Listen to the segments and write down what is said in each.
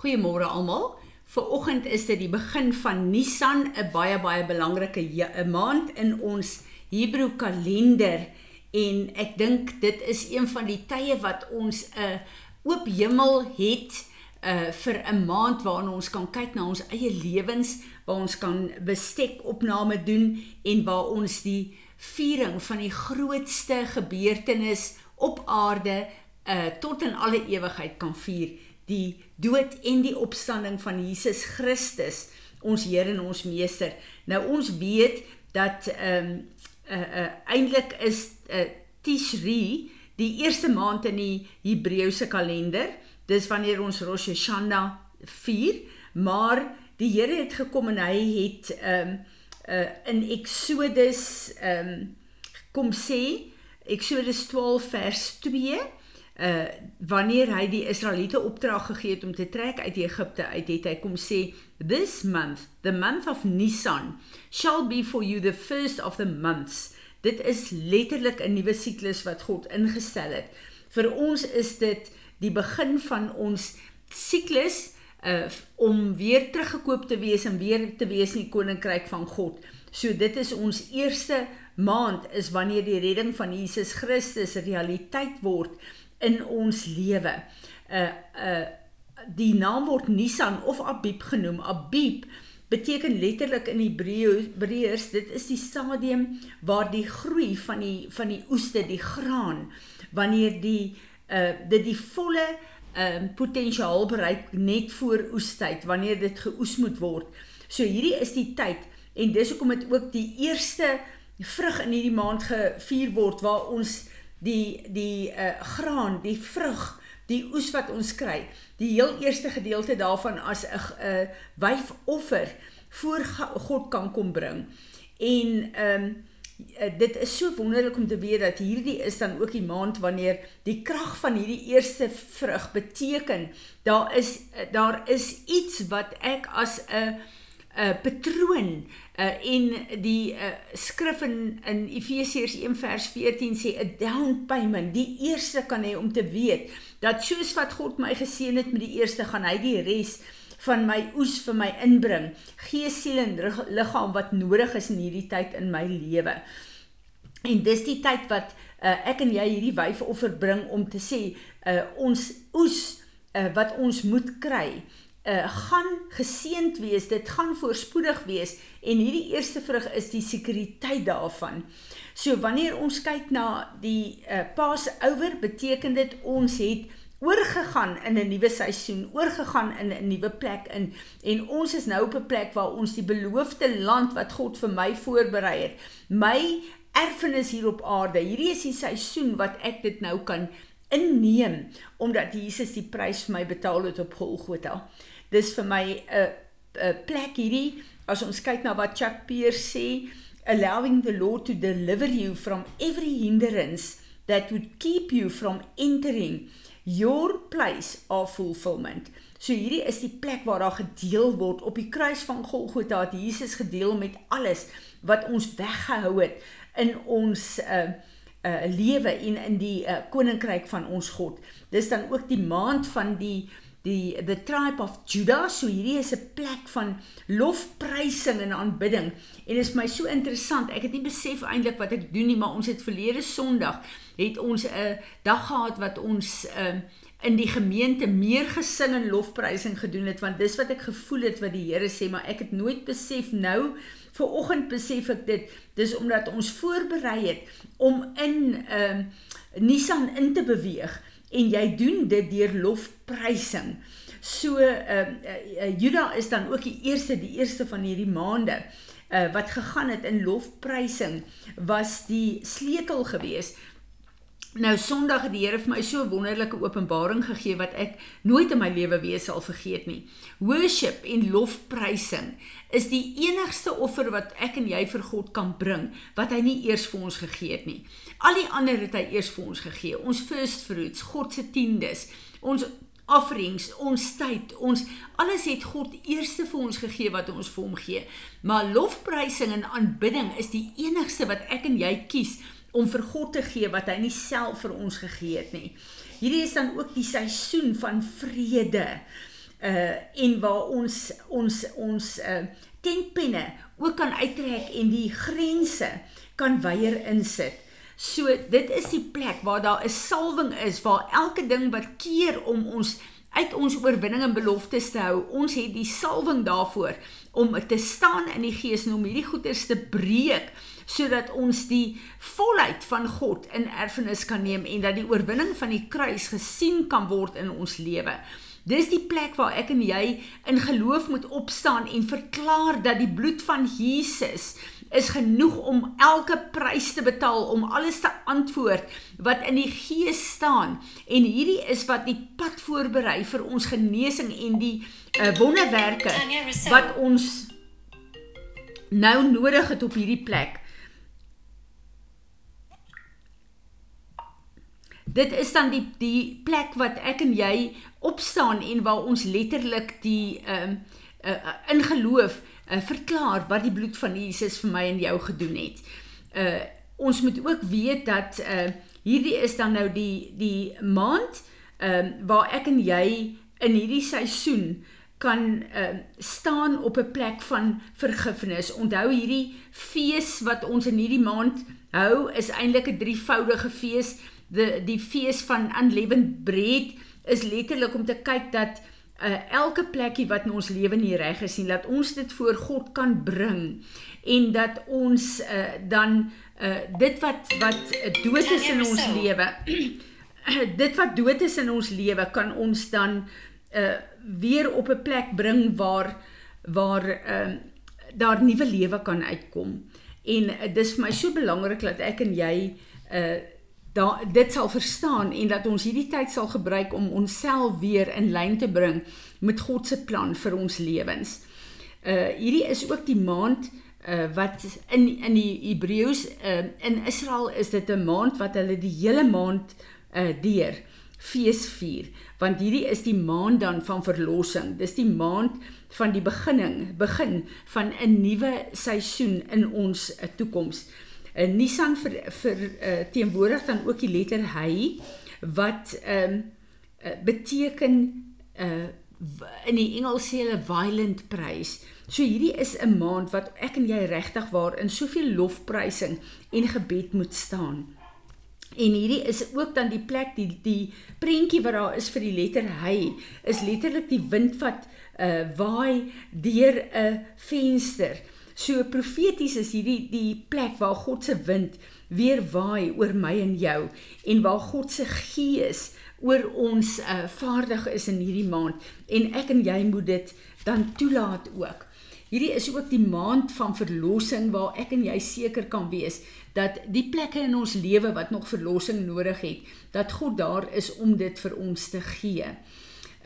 Goeiemôre almal. Vanoggend is dit die begin van Nisan, 'n baie baie belangrike 'n maand in ons Hebreë kalender en ek dink dit is een van die tye wat ons 'n oop hemel het uh vir 'n maand waarin ons kan kyk na ons eie lewens, waar ons kan bestek opname doen en waar ons die viering van die grootste gebeurtenis op aarde uh tot in alle ewigheid kan vier die dood en die opstanding van Jesus Christus, ons Here en ons Meester. Nou ons weet dat ehm um, uh, uh, eintlik is uh, Tishri die eerste maand in die Hebreëse kalender. Dis wanneer ons Rosh Hashanah vier, maar die Here het gekom en hy het ehm um, uh, in Exodus ehm um, kom sê Exodus 12 vers 2 uh wanneer hy die Israeliete opdrag gegee het om te trek uit Egipte uit het hy kom sê this month the month of Nisan shall be for you the first of the months. Dit is letterlik 'n nuwe siklus wat God ingestel het. Vir ons is dit die begin van ons siklus uh om weer teruggekoop te wees en weer te wees in die koninkryk van God. So dit is ons eerste maand is wanneer die redding van Jesus Christus realiteit word in ons lewe. Uh uh die naam word Nisan of Abib genoem. Abib beteken letterlik in Hebreërs dit is die stadium waar die groei van die van die oeste, die graan, wanneer die uh dit die volle ehm uh, potensiaal bereik net voor oestyd wanneer dit geoes moet word. So hierdie is die tyd en dis hoekom dit ook die eerste vrug in hierdie maand gevier word waar ons die die uh graan, die vrug, die oes wat ons kry, die heel eerste gedeelte daarvan as 'n uh, wyfoffer voor God kan kom bring. En ehm um, dit is so wonderlik om te weet dat hierdie is dan ook die maand wanneer die krag van hierdie eerste vrug beteken daar is daar is iets wat ek as 'n 'n patroon uh, en die uh, skrif in in Efesiërs 1 vers 14 sê 'n down payment. Die eerste kan hê om te weet dat soos wat God my geseën het met die eerste gaan hy die res van my oes vir my inbring. Gees siel en liggaam wat nodig is in hierdie tyd in my lewe. En dis die tyd wat uh, ek en jy hierdie wyfoffer bring om te sê uh, ons oes uh, wat ons moet kry uh, gaan geseend wees, dit gaan voorspoedig wees en hierdie eerste vrug is die sekuriteit daarvan. So wanneer ons kyk na die uh, Passover, beteken dit ons het oorgegaan in 'n nuwe seisoen, oorgegaan in 'n nuwe plek in en ons is nou op 'n plek waar ons die beloofde land wat God vir my voorberei het, my erfenis hier op aarde. Hierdie is die seisoen wat ek dit nou kan inneem omdat Jesus die prys vir my betaal het op Golgotha. Dis vir my 'n 'n plek hierdie as ons kyk na wat Chuck Pierce sê, allowing the Lord to deliver you from every hindrance that would keep you from entering your place of fulfillment. So hierdie is die plek waar daar gedeel word op die kruis van Golgotha het Jesus gedeel met alles wat ons weggehou het in ons uh uh lewe en in die uh, koninkryk van ons God. Dis dan ook die maand van die die the tribe of Judah so hierdie is 'n plek van lofprysing en aanbidding. En dit is my so interessant. Ek het nie besef eintlik wat ek doen nie maar ons het verlede Sondag het ons 'n dag gehad wat ons um, in die gemeente meer gesing en lofprysing gedoen het want dis wat ek gevoel het wat die Here sê maar ek het nooit besef nou vir oggend besef ek dit dis omdat ons voorberei het om in um, Nisan in te beweeg en jy doen dit deur lofprysing. So ehm uh, uh, Juda is dan ook die eerste die eerste van hierdie maande uh, wat gegaan het in lofprysing was die sleutel geweest Nou Sondag het die Here vir my so 'n wonderlike openbaring gegee wat ek nooit in my lewe weer sal vergeet nie. Worship en lofprysing is die enigste offer wat ek en jy vir God kan bring wat hy nie eers vir ons gegee het nie. Al die ander het hy eers vir ons gegee. Ons first fruits, God se tiendes, ons offerings, ons tyd, ons alles het God eerste vir ons gegee wat ons vir hom gee. Maar lofprysing en aanbidding is die enigste wat ek en jy kies om vir God te gee wat hy nie self vir ons gegee het nie. Hierdie is dan ook die seisoen van vrede. uh en waar ons ons ons uh tentpenne ook kan uittrek en die grense kan weier insit. So dit is die plek waar daar 'n salwing is waar elke ding wat keer om ons uit ons oorwinning en beloftes te hou. Ons het die salwing daarvoor om te staan in die gees en om hierdie goeders te breek sodat ons die volheid van God in erfenis kan neem en dat die oorwinning van die kruis gesien kan word in ons lewe. Dis die plek waar ek en jy in geloof moet opstaan en verklaar dat die bloed van Jesus is genoeg om elke prys te betaal om alles te antwoord wat in die gees staan. En hierdie is wat die pad voorberei vir ons genesing en die uh, wonderwerke wat ons nou nodig het op hierdie plek. Dit is dan die die plek wat ek en jy opstaan en waar ons letterlik die ehm uh, uh, in geloof uh, verklaar wat die bloed van Jesus vir my en jou gedoen het. Uh ons moet ook weet dat uh hierdie is dan nou die die maand ehm uh, waar ek en jy in hierdie seisoen kan uh staan op 'n plek van vergifnis. Onthou hierdie fees wat ons in hierdie maand hou is eintlik 'n drievoudige fees. Die die fees van unleavened bread is letterlik om te kyk dat uh, elke plekkie wat in ons lewe nie reg is nie, dat ons dit voor God kan bring en dat ons uh, dan uh, dit wat wat dood is in ons lewe dit wat dood is in ons lewe kan ons dan uh, weer op 'n plek bring waar waar uh, daar nuwe lewe kan uitkom. En uh, dis vir my so belangrik dat ek en jy uh, da dit sal verstaan en dat ons hierdie tyd sal gebruik om onsself weer in lyn te bring met God se plan vir ons lewens. Uh hierdie is ook die maand uh wat in in die Hebreëus uh in Israel is dit 'n maand wat hulle die hele maand uh deur fees vier want hierdie is die maand dan van verlossing. Dis die maand van die beginning, begin van 'n nuwe seisoen in ons uh, toekoms. Nissan vir vir uh, teenwoordig dan ook die letter hy wat ehm um, uh, beteken uh in die Engels sê hulle violent praise. So hierdie is 'n maand wat ek en jy regtig waar in soveel lofprysing en gebed moet staan. En hierdie is ook dan die plek die die prentjie wat daar is vir die letter hy is letterlik die wind wat uh waai deur 'n venster. So profeties is hierdie die plek waar God se wind weer waai oor my en jou en waar God se gees oor ons uh, vaardig is in hierdie maand en ek en jy moet dit dan toelaat ook. Hierdie is ook die maand van verlossing waar ek en jy seker kan wees dat die plekke in ons lewe wat nog verlossing nodig het, dat God daar is om dit vir ons te gee.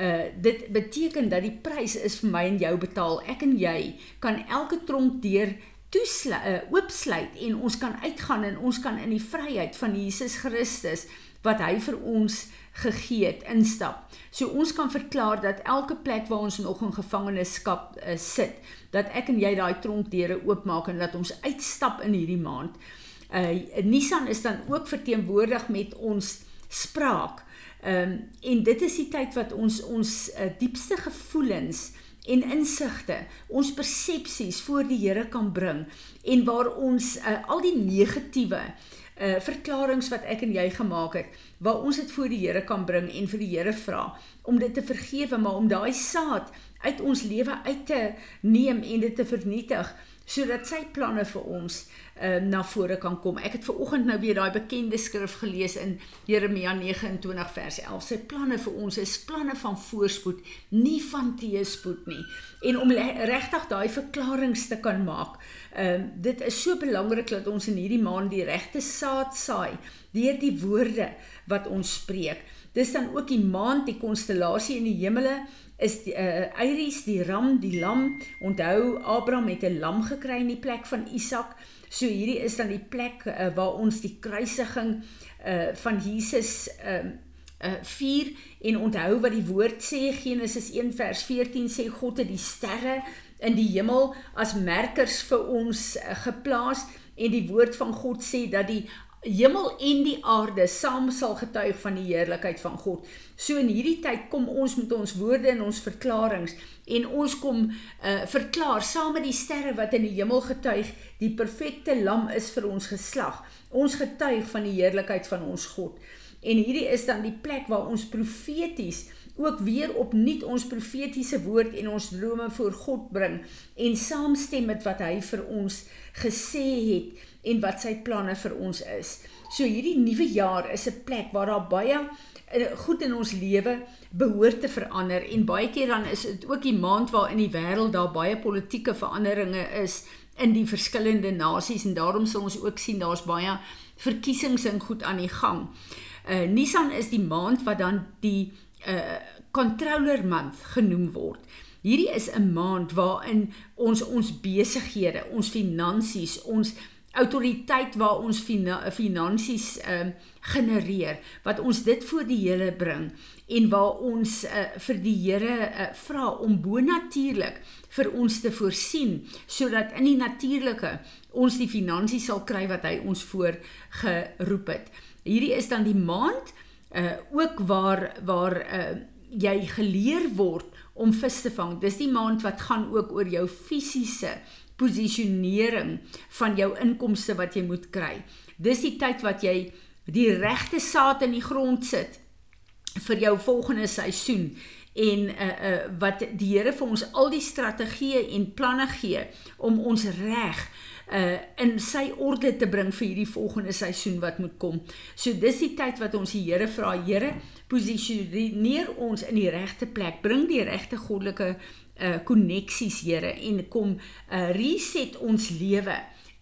Uh dit beteken dat die prys is vir my en jou betaal. Ek en jy kan elke tronk deur toesluit, uh, oopsluit en ons kan uitgaan en ons kan in die vryheid van Jesus Christus wat hy vir ons gegee het instap. So ons kan verklaar dat elke plek waar ons nog in gevangenskap uh, sit, dat ek en jy daai tronkdeure oopmaak en dat ons uitstap in hierdie maand. Uh Nissan is dan ook verteenwoordig met ons spraak. Ehm um, en dit is die tyd wat ons ons uh, diepste gevoelens en insigte, ons persepsies voor die Here kan bring en waar ons uh, al die negatiewe uh verklaringe wat ek en jy gemaak het, waar ons dit voor die Here kan bring en vir die Here vra om dit te vergewe, maar om daai saad uit ons lewe uit te neem en dit te vernietig sodat sy planne vir ons ehm uh, na vore kan kom. Ek het ver oggend nou weer daai bekende skrif gelees in Jeremia 29 vers 11. Sy planne vir ons is planne van voorspoed, nie van teëspoed nie. En om regtig daai verklaringe te kan maak. Ehm uh, dit is so belangrik dat ons in hierdie maand die regte saad saai deur die woorde wat ons spreek. Dis dan ook die maand die konstellasie in die hemele is die uh, die ram die lam onthou Abraham het 'n lam gekry in die plek van Isak. So hierdie is dan die plek uh, waar ons die kruisiging uh, van Jesus uh, uh, vier. En onthou wat die woord sê Genesis 1 vers 14 sê God het die sterre in die hemel as merkers vir ons uh, geplaas. En die woord van God sê dat die hemel en die aarde saam sal getuig van die heerlikheid van God. So in hierdie tyd kom ons met ons woorde en ons verklaringe en ons kom uh, verklaar saam met die sterre wat in die hemel getuig, die perfekte lam is vir ons geslag. Ons getuig van die heerlikheid van ons God. En hierdie is dan die plek waar ons profeties ook weer opnuut ons profetiese woord en ons drome voor God bring en saamstem met wat hy vir ons gesê het en wat sy planne vir ons is. So hierdie nuwe jaar is 'n plek waar daar baie eh, goed in ons lewe behoort te verander en baie keer dan is dit ook die maand waar in die wêreld daar baie politieke veranderinge is in die verskillende nasies en daarom sal ons ook sien daar's baie verkiesings en goed aan die gang. Uh Nisan is die maand wat dan die uh controller month genoem word. Hierdie is 'n maand waarin ons ons besighede, ons finansies, ons autoriteit waar ons finansies ehm uh, genereer wat ons dit voor die Here bring en waar ons uh, vir die Here uh, vra om bonatuurlik vir ons te voorsien sodat in die natuurlike ons die finansies sal kry wat hy ons voor geroep het. Hierdie is dan die maand uh ook waar waar uh jy geleer word om vis te vang. Dis die maand wat gaan ook oor jou fisiese posisionering van jou inkomste wat jy moet kry. Dis die tyd wat jy die regte saad in die grond sit vir jou volgende seisoen en uh uh wat die Here vir ons al die strategieë en planne gee om ons reg uh in sy orde te bring vir hierdie volgende seisoen wat moet kom. So dis die tyd wat ons die Here vra, Here, posisioneer ons in die regte plek, bring die regte goddelike uh koneksies, Here, en kom uh reset ons lewe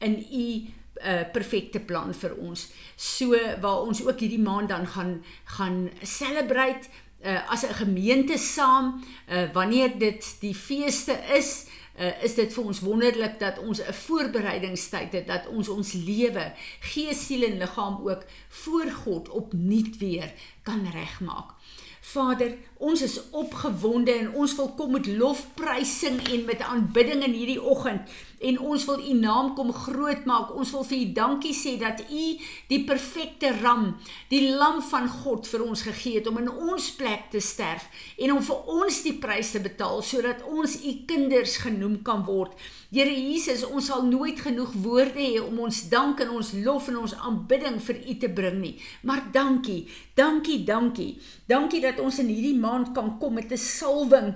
in u uh, perfekte plan vir ons. So waar ons ook hierdie maand dan gaan gaan celebrate uh, as 'n gemeente saam uh, wanneer dit die feeste is uh, is dit vir ons wonderlik dat ons 'n voorbereidingstyd het dat ons ons lewe, gees, siel en liggaam ook voor God opnuut weer kan regmaak. Vader, ons is opgewonde en ons wil kom met lofprysing en met aanbidding in hierdie oggend en ons wil u naam kom groot maak. Ons wil vir u dankie sê dat u die perfekte ram, die lam van God vir ons gegee het om in ons plek te sterf en om vir ons die prys te betaal sodat ons u kinders genoem kan word. Here Jesus, ons sal nooit genoeg woorde hê om ons dank en ons lof en ons aanbidding vir u te bring nie. Maar dankie, dankie, dankie. Dankie dat ons in hierdie maand kan kom met 'n salwing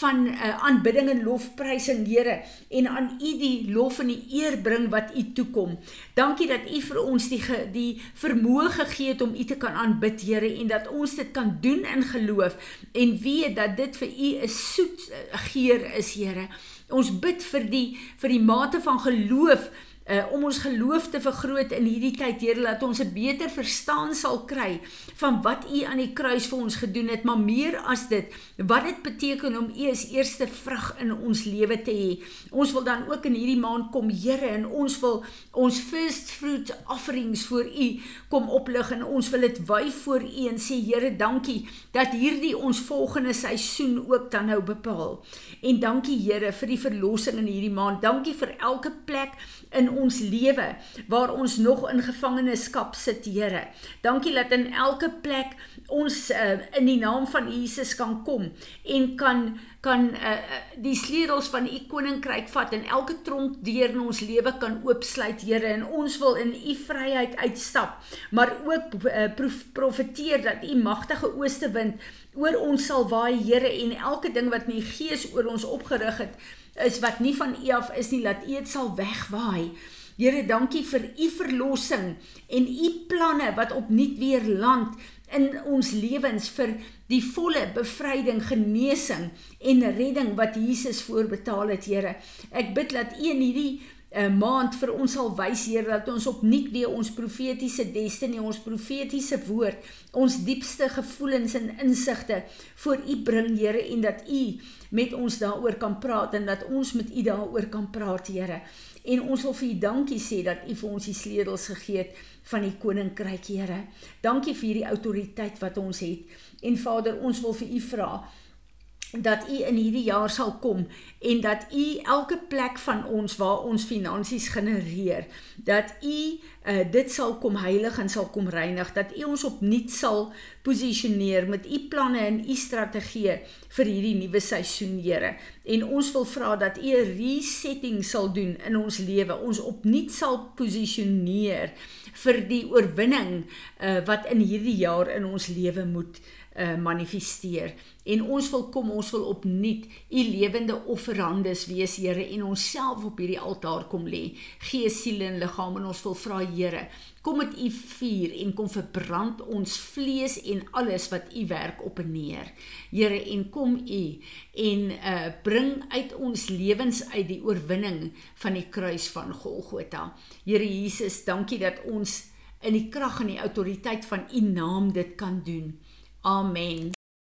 van uh, aanbidding en lofprysing, Here, en aan u die lof en die eer bring wat u toekom. Dankie dat u vir ons die die vermoë gegee het om u te kan aanbid, Here, en dat ons dit kan doen in geloof en weet dat dit vir u 'n soet geur is, Here. Ons bid vir die vir die mate van geloof uh, om ons geloof te vergroot in hierdie tyd, Here, dat ons 'n beter verstaan sal kry van wat U aan die kruis vir ons gedoen het, maar meer as dit, wat dit beteken om U as eerste vrug in ons lewe te hê. Ons wil dan ook in hierdie maand kom, Here, en ons wil ons first fruit offerings voor U kom oplig en ons wil dit wy voor U en sê, Here, dankie dat hierdie ons volgende seisoen ook dan nou bepaal. En dankie, Here, vir die verlossing in hierdie maand. Dankie vir elke plek in ons lewe waar ons nog in gevangenskap sit, Here. Dankie dat in elke plek ons uh, in die naam van Jesus kan kom en kan kan uh, die sleutels van u koninkryk vat en elke tronk deur in ons lewe kan oopsluit Here en ons wil in u vryheid uitstap maar ook uh, prof, profeteer dat u magtige ooste wind oor ons sal waai Here en elke ding wat my gees oor ons opgerig het is wat nie van U af is nie, laat U dit sal wegwaai. Here, dankie vir U verlossing en U planne wat opnuut weer land in ons lewens vir die volle bevryding, genesing en redding wat Jesus voorbetaal het, Here. Ek bid dat U in hierdie uh, maand vir ons sal wys Here dat ons opnuut weer ons profetiese destiny, ons profetiese woord, ons diepste gevoelens en insigte voor U bring Here en dat U met ons daaroor kan praat en dat ons met U daaroor kan praat Here. En ons wil vir U dankie sê dat U vir ons die sleutels gegee het van die koninkryk Here. Dankie vir hierdie autoriteit wat ons het. En Vader, ons wil vir U vra dat u in hierdie jaar sal kom en dat u elke plek van ons waar ons finansies genereer dat u uh, dit sal kom heilig en sal kom reinig dat u ons opnuut sal posisioneer met u planne en u strategieë vir hierdie nuwe seisoen Here en ons wil vra dat u 'n resetting sal doen in ons lewe. Ons opnuut sal posisioneer vir die oorwinning uh, wat in hierdie jaar in ons lewe moet uh, manifesteer. En ons wil kom, ons wil opnuut u lewende offerandes wees, Here, en onsself op hierdie altaar kom lê. Gees, siel en liggaam en ons wil vra, Here, kom met u vuur en kom verbrand ons vlees en alles wat u werk op en neer. Here, en kom u en uh bring uit ons lewens uit die oorwinning van die kruis van Golgotha. Here Jesus, dankie dat ons in die krag en die autoriteit van u naam dit kan doen. Amen.